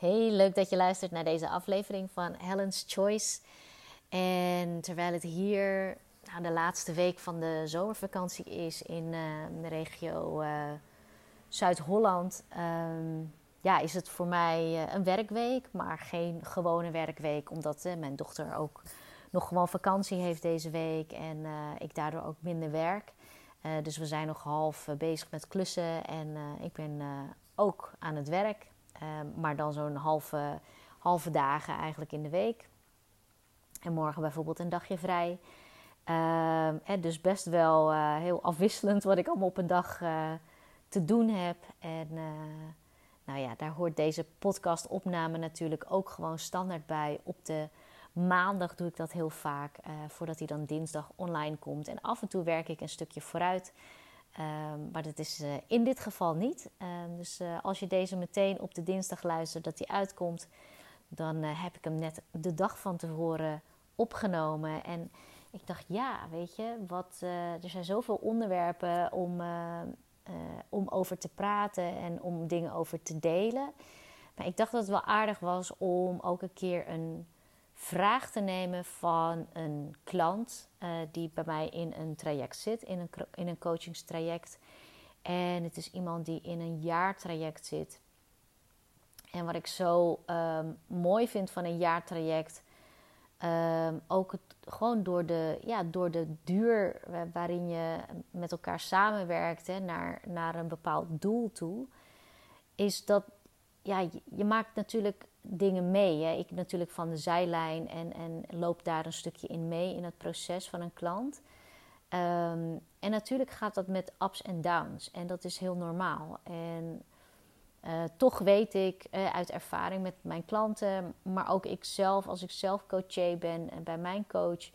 Heel leuk dat je luistert naar deze aflevering van Helen's Choice. En terwijl het hier nou, de laatste week van de zomervakantie is in de regio uh, Zuid-Holland, um, ja, is het voor mij uh, een werkweek, maar geen gewone werkweek, omdat mijn dochter ook nog gewoon vakantie heeft deze week en ik daardoor ook minder werk. dus we zijn nog half bezig met klussen en ik ben ook aan het werk. Ehm, maar dan zo'n halve, halve dagen eigenlijk in de week. En morgen bijvoorbeeld een dagje vrij. Uh, dus best wel uh, heel afwisselend wat ik allemaal op een dag uh, te doen heb. En uh, nou ja, daar hoort deze podcastopname natuurlijk ook gewoon standaard bij. Op de maandag doe ik dat heel vaak, voordat hij dan dinsdag online komt. En af en toe werk ik een stukje vooruit. Um, maar dat is uh, in dit geval niet. Um, dus uh, als je deze meteen op de dinsdag luistert dat die uitkomt, dan uh, heb ik hem net de dag van tevoren opgenomen. En ik dacht, ja, weet je, wat, er zijn zoveel onderwerpen om, om over te praten en om dingen over te delen. Maar ik dacht dat het wel aardig was om ook een keer een vraag te nemen van een klant uh, die bij mij in een traject zit, in een, in een coachingstraject. En het is iemand die in een jaartraject zit. En wat ik zo um, mooi vind van een jaartraject, um, ook het, gewoon door de, ja, door de duur waarin je met elkaar samenwerkt hè, naar, naar een bepaald doel toe, is dat ja, je maakt natuurlijk dingen mee. Hè. Ik natuurlijk van de zijlijn en, en loop daar een stukje in mee in het proces van een klant. Um, en natuurlijk gaat dat met ups en downs. En dat is heel normaal. En uh, toch weet ik uh, uit ervaring met mijn klanten, maar ook ik zelf, als ik zelf coaché ben en bij mijn coach,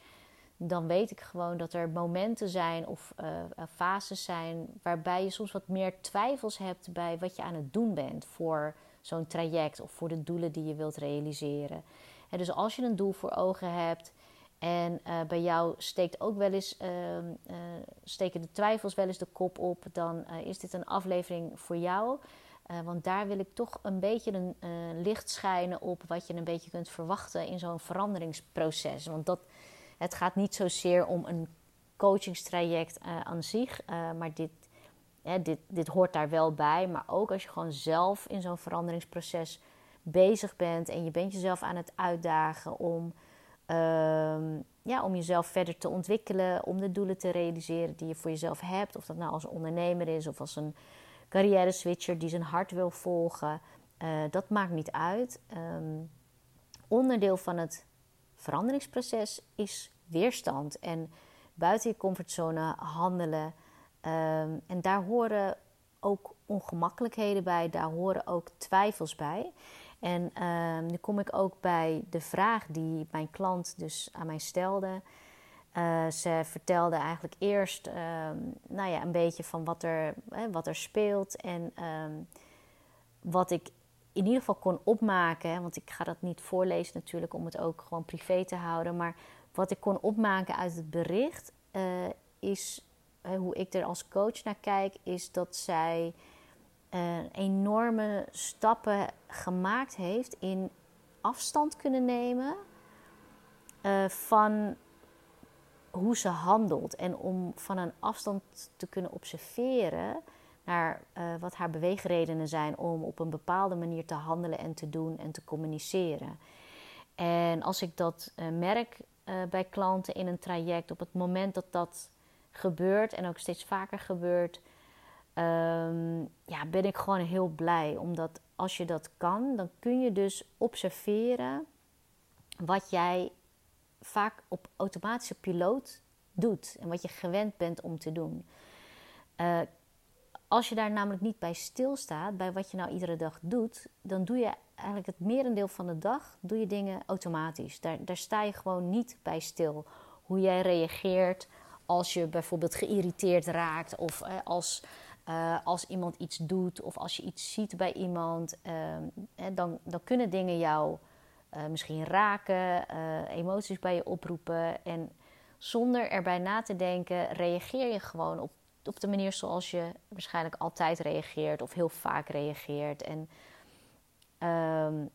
dan weet ik gewoon dat er momenten zijn of uh, fases zijn waarbij je soms wat meer twijfels hebt bij wat je aan het doen bent voor zo'n traject of voor de doelen die je wilt realiseren. En dus als je een doel voor ogen hebt en uh, bij jou steekt ook wel eens, uh, steken de twijfels wel eens de kop op, dan eh, is dit een aflevering voor jou. want daar wil ik toch een beetje een licht schijnen op wat je een beetje kunt verwachten in zo'n veranderingsproces. Want dat, het gaat niet zozeer om een coachingstraject aan zich, maar dit dit, dit hoort daar wel bij. Maar ook als je gewoon zelf in zo'n veranderingsproces bezig bent en je bent jezelf aan het uitdagen om, um, ja, om jezelf verder te ontwikkelen, om de doelen te realiseren die je voor jezelf hebt. Of dat nou als ondernemer is of als een carrière switcher die zijn hart wil volgen. Uh, dat maakt niet uit. Um, onderdeel van het veranderingsproces is weerstand en buiten je comfortzone handelen. Um, en daar horen ook ongemakkelijkheden bij, daar horen ook twijfels bij. En um, nu kom ik ook bij de vraag die mijn klant dus aan mij stelde. Uh, ze vertelde eigenlijk eerst um, nou ja, een beetje van wat er, hè, wat er speelt en wat ik in ieder geval kon opmaken. Want ik ga dat niet voorlezen natuurlijk om het ook gewoon privé te houden. Maar wat ik kon opmaken uit het bericht uh, is hoe ik er als coach naar kijk, is dat zij uh, enorme stappen gemaakt heeft in afstand kunnen nemen uh, van hoe ze handelt. En om van een afstand te kunnen observeren naar wat haar beweegredenen zijn om op een bepaalde manier te handelen en te doen en te communiceren. En als ik dat merk bij klanten in een traject, op het moment dat dat gebeurt en ook steeds vaker gebeurt, um, ja, ben ik gewoon heel blij. Omdat als je dat kan, dan kun je dus observeren wat jij vaak op automatische piloot doet en wat je gewend bent om te doen. Uh, als je daar namelijk niet bij stilstaat, bij wat je nou iedere dag doet, dan doe je eigenlijk het merendeel van de dag doe je dingen automatisch. Daar, daar sta je gewoon niet bij stil. Hoe jij reageert, als je bijvoorbeeld geïrriteerd raakt of eh, als, uh, als iemand iets doet of als je iets ziet bij iemand, uh, dan, dan kunnen dingen jou misschien raken, emoties bij je oproepen. En zonder erbij na te denken, reageer je gewoon op, op de manier zoals je waarschijnlijk altijd reageert of heel vaak reageert. En Ehm,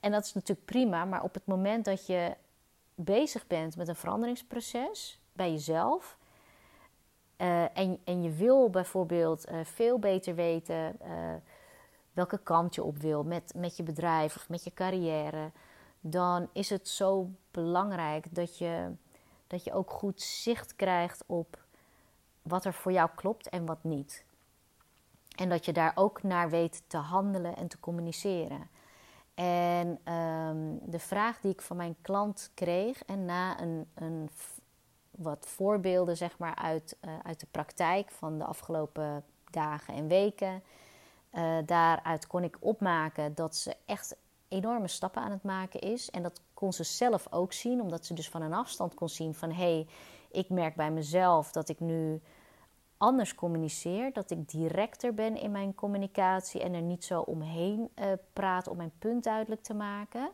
en dat is natuurlijk prima, maar op het moment dat je bezig bent met een veranderingsproces bij jezelf. Uh, en, en je wil bijvoorbeeld uh, veel beter weten uh, welke kant je op wil met, met je bedrijf of met je carrière, dan is het zo belangrijk dat je, dat je ook goed zicht krijgt op wat er voor jou klopt en wat niet. En dat je daar ook naar weet te handelen en te communiceren. En ehm, de vraag die ik van mijn klant kreeg, en na een, een wat voorbeelden zeg maar, uit, uh, uit de praktijk van de afgelopen dagen en weken, uh, daaruit kon ik opmaken dat ze echt enorme stappen aan het maken is. En dat kon ze zelf ook zien, omdat ze dus van een afstand kon zien van hé, hey, ik merk bij mezelf dat ik nu anders communiceer, dat ik directer ben in mijn communicatie en er niet zo omheen uh, praat om mijn punt duidelijk te maken.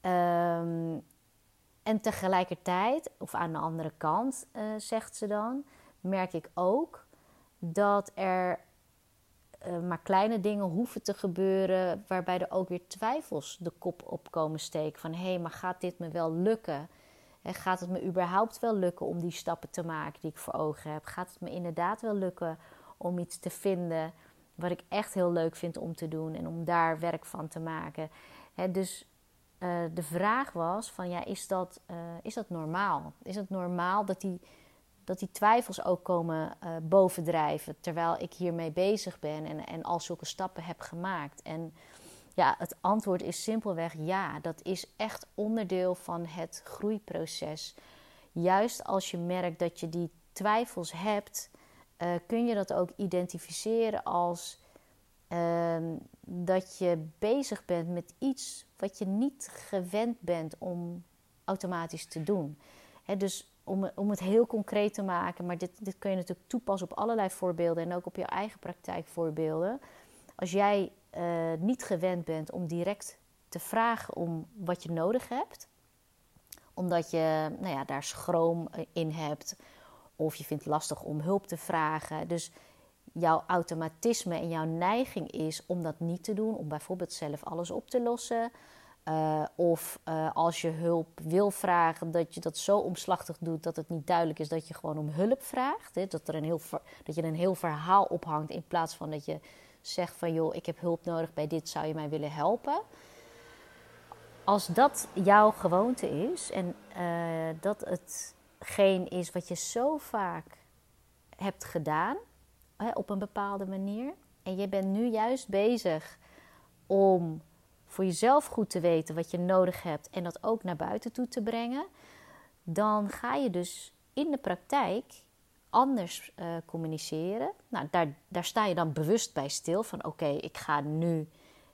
Um, en tegelijkertijd, of aan de andere kant, uh, zegt ze dan, merk ik ook dat er uh, maar kleine dingen hoeven te gebeuren, waarbij er ook weer twijfels de kop op komen steken. Van hé, hey, maar gaat dit me wel lukken? En gaat het me überhaupt wel lukken om die stappen te maken die ik voor ogen heb? Gaat het me inderdaad wel lukken om iets te vinden wat ik echt heel leuk vind om te doen en om daar werk van te maken? Dus uh, de vraag was: van ja, is dat, uh, is dat normaal? Is het normaal dat die, dat die twijfels ook komen uh, bovendrijven terwijl ik hiermee bezig ben en, en al zulke stappen heb gemaakt? En ja, het antwoord is simpelweg ja. Dat is echt onderdeel van het groeiproces. Juist als je merkt dat je die twijfels hebt, kun je dat ook identificeren als uh, dat je bezig bent met iets wat je niet gewend bent om automatisch te doen. Dus om, om het heel concreet te maken, maar dit, dit kun je natuurlijk toepassen op allerlei voorbeelden en ook op je eigen praktijkvoorbeelden. Als jij uh, niet gewend bent om direct te vragen om wat je nodig hebt, omdat je nou ja, daar schroom in hebt of je vindt het lastig om hulp te vragen. Dus jouw automatisme en jouw neiging is om dat niet te doen, om bijvoorbeeld zelf alles op te lossen. Uh, of uh, als je hulp wil vragen, dat je dat zo omslachtig doet dat het niet duidelijk is dat je gewoon om hulp vraagt. Hè? Dat, er een heel, dat je een heel verhaal ophangt in plaats van dat je zegt van joh, ik heb hulp nodig bij dit, zou je mij willen helpen? Als dat jouw gewoonte is en uh, dat hetgeen is wat je zo vaak hebt gedaan op een bepaalde manier en je bent nu juist bezig om voor jezelf goed te weten wat je nodig hebt en dat ook naar buiten toe te brengen, dan ga je dus in de praktijk anders uh, communiceren. Nou, daar, daar sta je dan bewust bij stil van oké, ik ga nu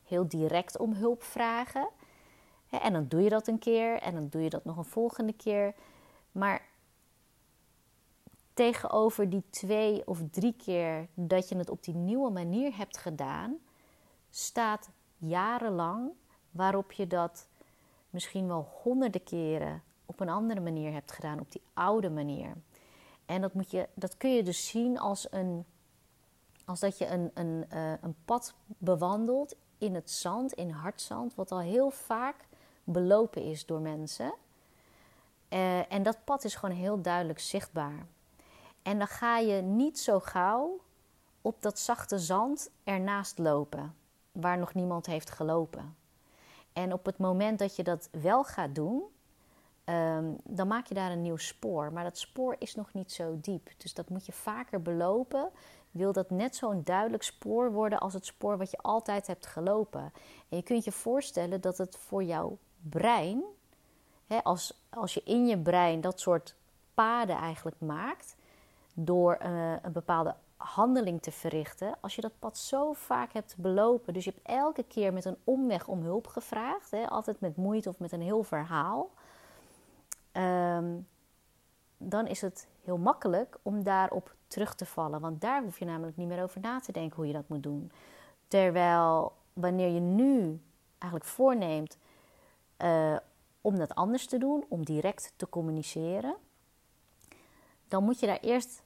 heel direct om hulp vragen. en dan doe je dat een keer en dan doe je dat nog een volgende keer. Maar tegenover die twee of drie keer dat je het op die nieuwe manier hebt gedaan, staat jarenlang waarop je dat misschien wel honderden keren op een andere manier hebt gedaan, op die oude manier. En dat, moet je, dat kun je dus zien als, een, als dat je een, een, uh, een pad bewandelt in het zand, in hardzand, wat al heel vaak belopen is door mensen. Uh, en dat pad is gewoon heel duidelijk zichtbaar. En dan ga je niet zo gauw op dat zachte zand ernaast lopen, waar nog niemand heeft gelopen. En op het moment dat je dat wel gaat doen, um, dan maak je daar een nieuw spoor. Maar dat spoor is nog niet zo diep. Dus dat moet je vaker belopen. Wil dat net zo'n duidelijk spoor worden als het spoor wat je altijd hebt gelopen. En je kunt je voorstellen dat het voor jouw brein, hè, als, als je in je brein dat soort paden eigenlijk maakt, door uh, een bepaalde handeling te verrichten, als je dat pad zo vaak hebt belopen, dus je hebt elke keer met een omweg om hulp gevraagd, hè, altijd met moeite of met een heel verhaal, um, dan is het heel makkelijk om daarop terug te vallen. Want daar hoef je namelijk niet meer over na te denken hoe je dat moet doen. Terwijl wanneer je nu eigenlijk voorneemt uh, om dat anders te doen, om direct te communiceren, dan moet je daar eerst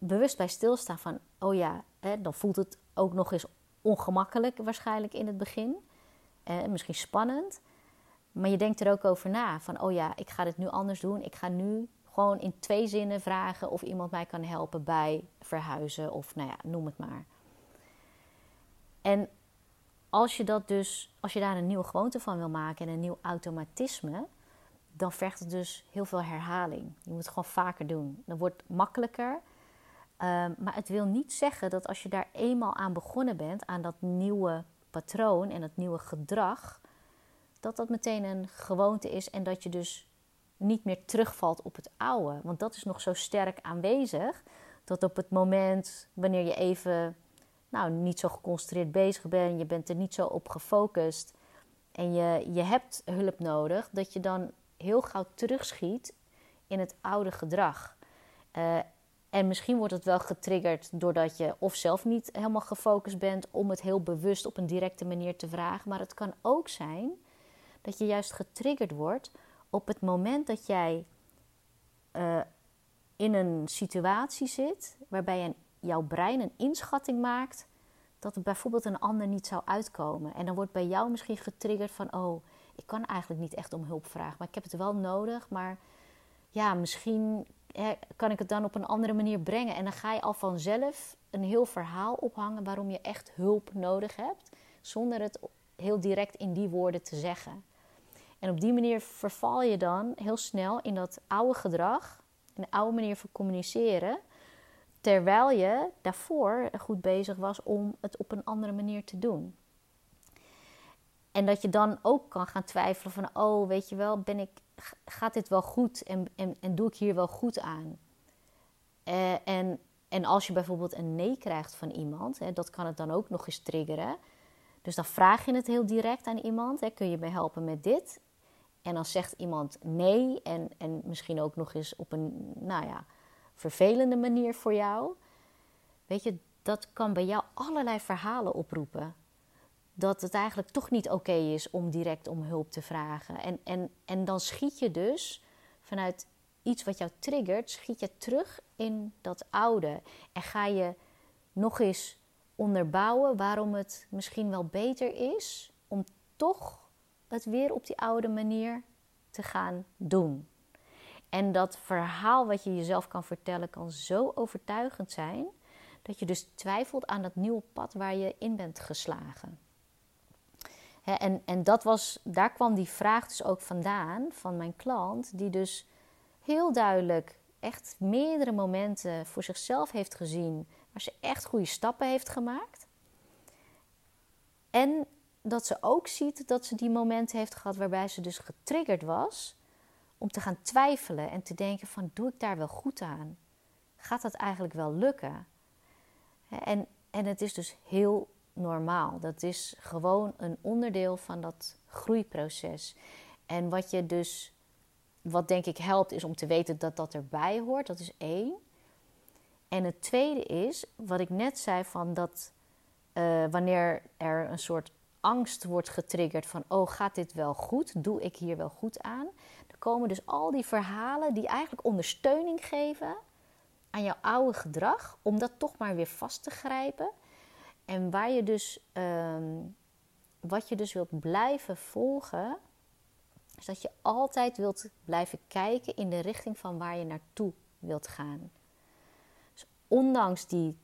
bewust bij stilstaan van, oh ja, hè, dan voelt het ook nog eens ongemakkelijk waarschijnlijk in het begin. eh, misschien spannend. Maar je denkt er ook over na. Van, oh ja, ik ga dit nu anders doen. Ik ga nu gewoon in twee zinnen vragen of iemand mij kan helpen bij verhuizen. Of nou ja, noem het maar. En als je dat dus, als je daar een nieuwe gewoonte van wil maken en een nieuw automatisme, dan vergt het dus heel veel herhaling. Je moet het gewoon vaker doen. Dan wordt het makkelijker. Ehm, maar het wil niet zeggen dat als je daar eenmaal aan begonnen bent, aan dat nieuwe patroon en dat nieuwe gedrag, dat dat meteen een gewoonte is en dat je dus niet meer terugvalt op het oude. Want dat is nog zo sterk aanwezig dat op het moment wanneer je even nou, niet zo geconcentreerd bezig bent, je bent er niet zo op gefocust en je, je hebt hulp nodig, dat je dan heel gauw terugschiet in het oude gedrag. Uh, en misschien wordt het wel getriggerd doordat je of zelf niet helemaal gefocust bent om het heel bewust op een directe manier te vragen. Maar het kan ook zijn dat je juist getriggerd wordt op het moment dat jij uh, in een situatie zit waarbij een, jouw brein een inschatting maakt dat het bijvoorbeeld een ander niet zou uitkomen. En dan wordt bij jou misschien getriggerd van: oh, ik kan eigenlijk niet echt om hulp vragen, maar ik heb het wel nodig. Maar ja, misschien kan ik het dan op een andere manier brengen. En dan ga je al vanzelf een heel verhaal ophangen waarom je echt hulp nodig hebt, zonder het heel direct in die woorden te zeggen. En op die manier verval je dan heel snel in dat oude gedrag, een oude manier van communiceren, terwijl je daarvoor goed bezig was om het op een andere manier te doen. En dat je dan ook kan gaan twijfelen van, oh, weet je wel, ben ik, gaat dit wel goed en, en, en doe ik hier wel goed aan? Uh, en, en als je bijvoorbeeld een nee krijgt van iemand, hè, dat kan het dan ook nog eens triggeren. Dus dan vraag je het heel direct aan iemand, hè, kun je me helpen met dit? En dan zegt iemand nee en, en misschien ook nog eens op een, nou ja, vervelende manier voor jou. Weet je, dat kan bij jou allerlei verhalen oproepen dat het eigenlijk toch niet oké is om direct om hulp te vragen. En, en, en dan schiet je dus vanuit iets wat jou triggert, schiet je terug in dat oude. En ga je nog eens onderbouwen waarom het misschien wel beter is om toch het weer op die oude manier te gaan doen. En dat verhaal wat je jezelf kan vertellen kan zo overtuigend zijn dat je dus twijfelt aan dat nieuwe pad waar je in bent geslagen en, en dat was, daar kwam die vraag dus ook vandaan van mijn klant, die dus heel duidelijk echt meerdere momenten voor zichzelf heeft gezien, waar ze echt goede stappen heeft gemaakt. En dat ze ook ziet dat ze die momenten heeft gehad waarbij ze dus getriggerd was om te gaan twijfelen en te denken van doe ik daar wel goed aan? Gaat dat eigenlijk wel lukken? En, en het is dus heel normaal. Dat is gewoon een onderdeel van dat groeiproces. En wat je dus, wat denk ik helpt, is om te weten dat dat erbij hoort. Dat is één. En het tweede is, wat ik net zei, van dat uh, wanneer er een soort angst wordt getriggerd van, oh gaat dit wel goed? Doe ik hier wel goed aan? Dan komen dus al die verhalen die eigenlijk ondersteuning geven aan jouw oude gedrag, om dat toch maar weer vast te grijpen. En waar je dus, ehm, wat je dus wilt blijven volgen, is dat je altijd wilt blijven kijken in de richting van waar je naartoe wilt gaan. Dus ondanks die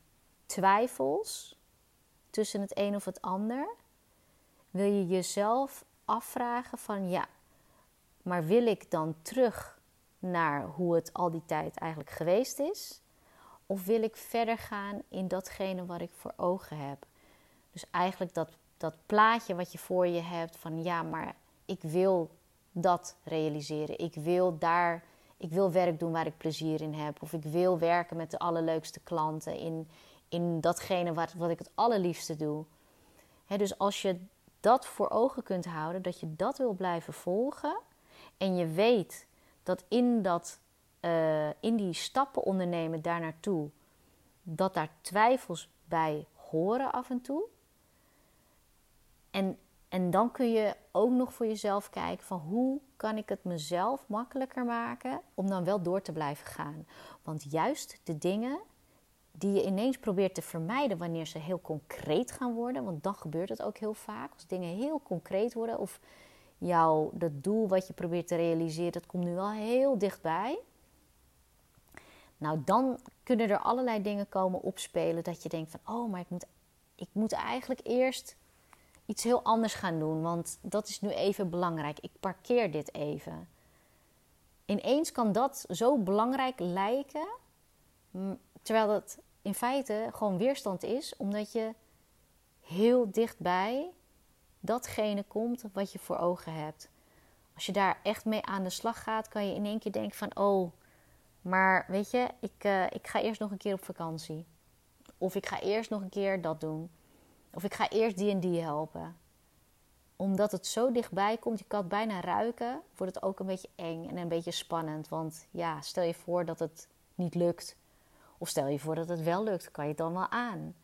twijfels tussen het een of het ander, wil je jezelf afvragen van ja, maar wil ik dan terug naar hoe het al die tijd eigenlijk geweest is? Of wil ik verder gaan in datgene wat ik voor ogen heb? Dus eigenlijk dat, dat plaatje wat je voor je hebt van ja, maar ik wil dat realiseren. Ik wil daar, ik wil werk doen waar ik plezier in heb. Of ik wil werken met de allerleukste klanten in, in datgene wat, wat ik het allerliefste doe. dus als je dat voor ogen kunt houden, dat je dat wil blijven volgen en je weet dat in dat uh, in die stappen ondernemen daar naartoe, dat daar twijfels bij horen af en toe. En, en dan kun je ook nog voor jezelf kijken van hoe kan ik het mezelf makkelijker maken om dan wel door te blijven gaan. Want juist de dingen die je ineens probeert te vermijden wanneer ze heel concreet gaan worden. Want dan gebeurt het ook heel vaak. Als dingen heel concreet worden of jouw dat doel wat je probeert te realiseren, dat komt nu wel heel dichtbij. Nou, dan kunnen er allerlei dingen komen opspelen dat je denkt van, oh, maar ik moet, ik moet eigenlijk eerst iets heel anders gaan doen, want dat is nu even belangrijk. Ik parkeer dit even. Ineens kan dat zo belangrijk lijken, terwijl dat in feite gewoon weerstand is, omdat je heel dichtbij datgene komt wat je voor ogen hebt. Als je daar echt mee aan de slag gaat, kan je in één keer denken van, oh, maar weet je, ik, uh, ik ga eerst nog een keer op vakantie. Of ik ga eerst nog een keer dat doen. Of ik ga eerst die en die helpen. Omdat het zo dichtbij komt, je kan het bijna ruiken, wordt het ook een beetje eng en een beetje spannend. Want ja, stel je voor dat het niet lukt. Of stel je voor dat het wel lukt, kan je het dan wel aan.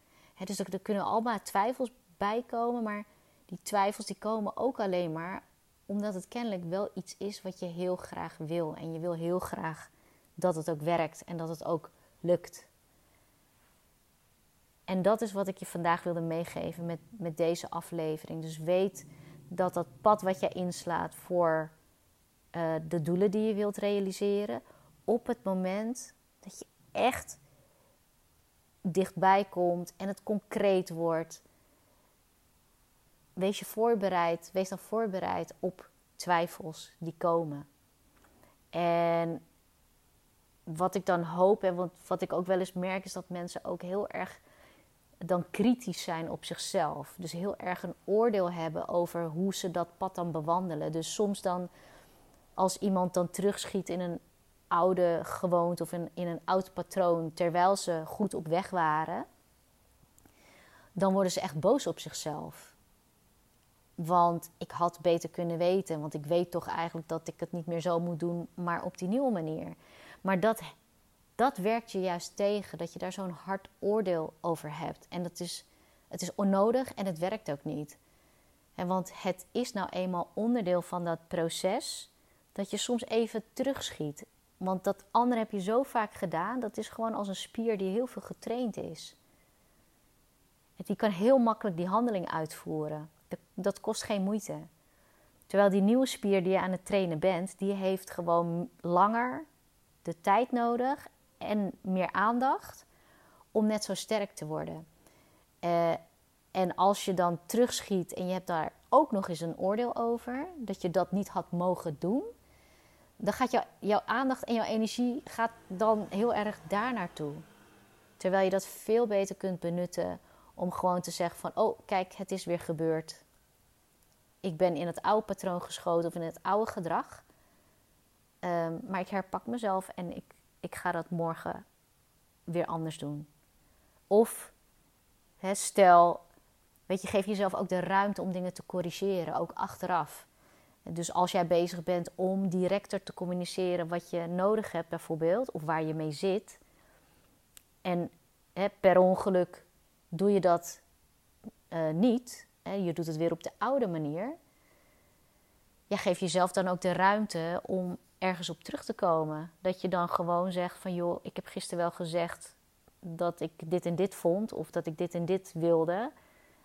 dus er, er kunnen allemaal twijfels bij komen, maar die twijfels die komen ook alleen maar omdat het kennelijk wel iets is wat je heel graag wil. En je wil heel graag dat het ook werkt en dat het ook lukt. En dat is wat ik je vandaag wilde meegeven met, met deze aflevering. Dus weet dat dat pad wat jij inslaat voor uh, de doelen die je wilt realiseren, op het moment dat je echt dichtbij komt en het concreet wordt, wees je voorbereid, wees dan voorbereid op twijfels die komen. En wat ik dan hoop en wat, wat ik ook wel eens merk, is dat mensen ook heel erg dan kritisch zijn op zichzelf. Dus heel erg een oordeel hebben over hoe ze dat pad dan bewandelen. Dus soms dan, als iemand dan terugschiet in een oude gewoonte of in, in een oud patroon, terwijl ze goed op weg waren, dan worden ze echt boos op zichzelf. Want ik had beter kunnen weten, want ik weet toch eigenlijk dat ik het niet meer zo moet doen, maar op die nieuwe manier. Maar dat, dat werkt je juist tegen, dat je daar zo'n hard oordeel over hebt. En dat is, het is onnodig en het werkt ook niet. En want het is nou eenmaal onderdeel van dat proces dat je soms even terugschiet. Want dat andere heb je zo vaak gedaan, dat is gewoon als een spier die heel veel getraind is. Die kan heel makkelijk die handeling uitvoeren. Dat, kost geen moeite. Terwijl die nieuwe spier die je aan het trainen bent, die heeft gewoon langer de tijd nodig en meer aandacht om net zo sterk te worden. Uh, en als je dan terugschiet en je hebt daar ook nog eens een oordeel over, dat je dat niet had mogen doen, dan gaat jou, jouw aandacht en jouw energie gaat dan heel erg daar naartoe. Terwijl je dat veel beter kunt benutten om gewoon te zeggen van, oh kijk, het is weer gebeurd. Ik ben in het oude patroon geschoten of in het oude gedrag. Um, maar ik herpak mezelf en ik, ik ga dat morgen weer anders doen. Of stel, weet je, geef jezelf ook de ruimte om dingen te corrigeren, ook achteraf. Dus als jij bezig bent om directer te communiceren wat je nodig hebt, bijvoorbeeld, of waar je mee zit, en per ongeluk doe je dat uh, niet, je doet het weer op de oude manier, ja, geef jezelf dan ook de ruimte om ergens op terug te komen. Dat je dan gewoon zegt van joh, ik heb gisteren wel gezegd dat ik dit en dit vond of dat ik dit en dit wilde.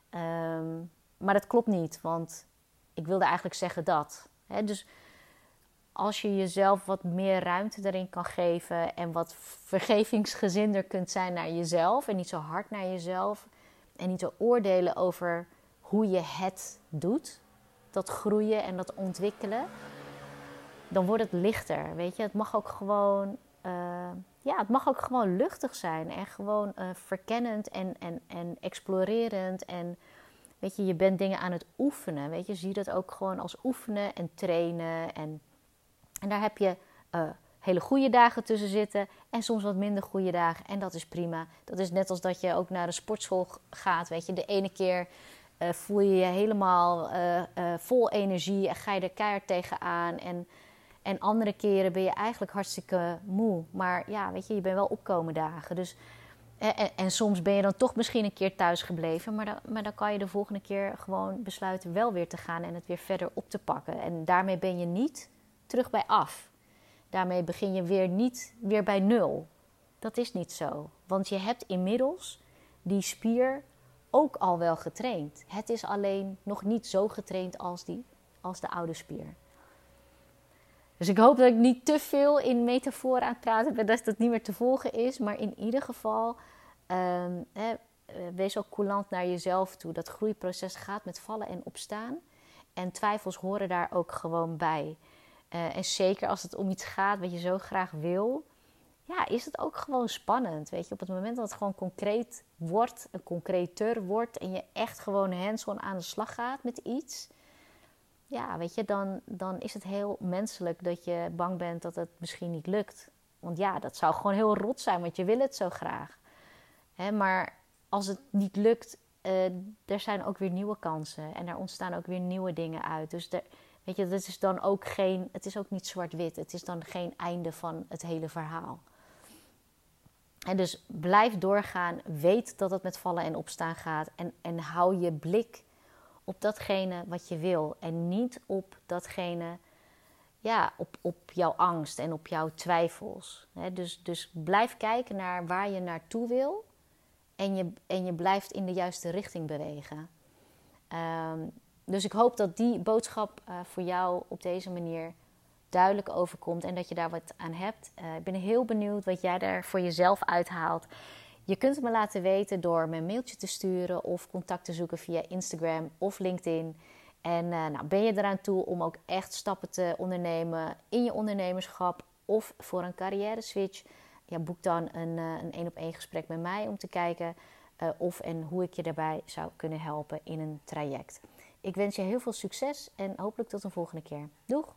Ehm, maar dat klopt niet, want ik wilde eigenlijk zeggen dat. dus als je jezelf wat meer ruimte erin kan geven en wat vergevingsgezinder kunt zijn naar jezelf en niet zo hard naar jezelf en niet te oordelen over hoe je het doet, dat groeien en dat ontwikkelen, dan wordt het lichter. Weet je, het mag ook gewoon, uh, ja, het mag ook gewoon luchtig zijn en gewoon uh, verkennend en, en, en explorerend. En weet je, je bent dingen aan het oefenen. Weet je, zie dat ook gewoon als oefenen en trainen. En, en daar heb je uh, hele goede dagen tussen zitten en soms wat minder goede dagen. En dat is prima. Dat is net als dat je ook naar de sportschool gaat. Weet je, de ene keer. Voel je je helemaal vol energie en ga je er keihard tegenaan. En en andere keren ben je eigenlijk hartstikke moe. Maar ja, weet je, je bent wel opkomen dagen. Dus, en, en, en, soms ben je dan toch misschien een keer thuis gebleven. Maar dan, maar dan kan je de volgende keer gewoon besluiten wel weer te gaan en het weer verder op te pakken. En daarmee ben je niet terug bij af. Daarmee begin je weer niet weer bij nul. Dat is niet zo. Want je hebt inmiddels die spier ook al wel getraind. Het is alleen nog niet zo getraind als, die, als de oude spier. Dus ik hoop dat ik niet te veel in metafoor aan het praten ben, dat het niet meer te volgen is. Maar in ieder geval, um, hè, wees ook coulant naar jezelf toe. Dat groeiproces gaat met vallen en opstaan. En twijfels horen daar ook gewoon bij. Uh, en zeker als het om iets gaat wat je zo graag wil, ja, is het ook gewoon spannend. Weet je, op het moment dat het gewoon concreet wordt, een concreter wordt en je echt gewoon hands-on aan de slag gaat met iets, ja, weet je, dan, dan is het heel menselijk dat je bang bent dat het misschien niet lukt. Want ja, dat zou gewoon heel rot zijn, want je wil het zo graag. Maar als het niet lukt, uh, er zijn ook weer nieuwe kansen en er ontstaan ook weer nieuwe dingen uit. Dus er, weet je, dat is dan ook geen, het is ook niet zwart-wit. Het is dan geen einde van het hele verhaal. Dus blijf doorgaan, weet dat het met vallen en opstaan gaat en, en hou je blik op datgene wat je wil en niet op datgene, ja, op, op jouw angst en op jouw twijfels. dus, dus blijf kijken naar waar je naartoe wil en je, en je blijft in de juiste richting bewegen. Ehm, dus ik hoop dat die boodschap uh, voor jou op deze manier duidelijk overkomt en dat je daar wat aan hebt. Uh, ik ben heel benieuwd wat jij daar voor jezelf uithaalt. Je kunt het me laten weten door me een mailtje te sturen of contact te zoeken via Instagram of LinkedIn. En uh, nou, ben je eraan toe om ook echt stappen te ondernemen in je ondernemerschap of voor een carrière switch? Ja, boek dan een één op één gesprek met mij om te kijken uh, of en hoe ik je daarbij zou kunnen helpen in een traject. Ik wens je heel veel succes en hopelijk tot een volgende keer. Doeg!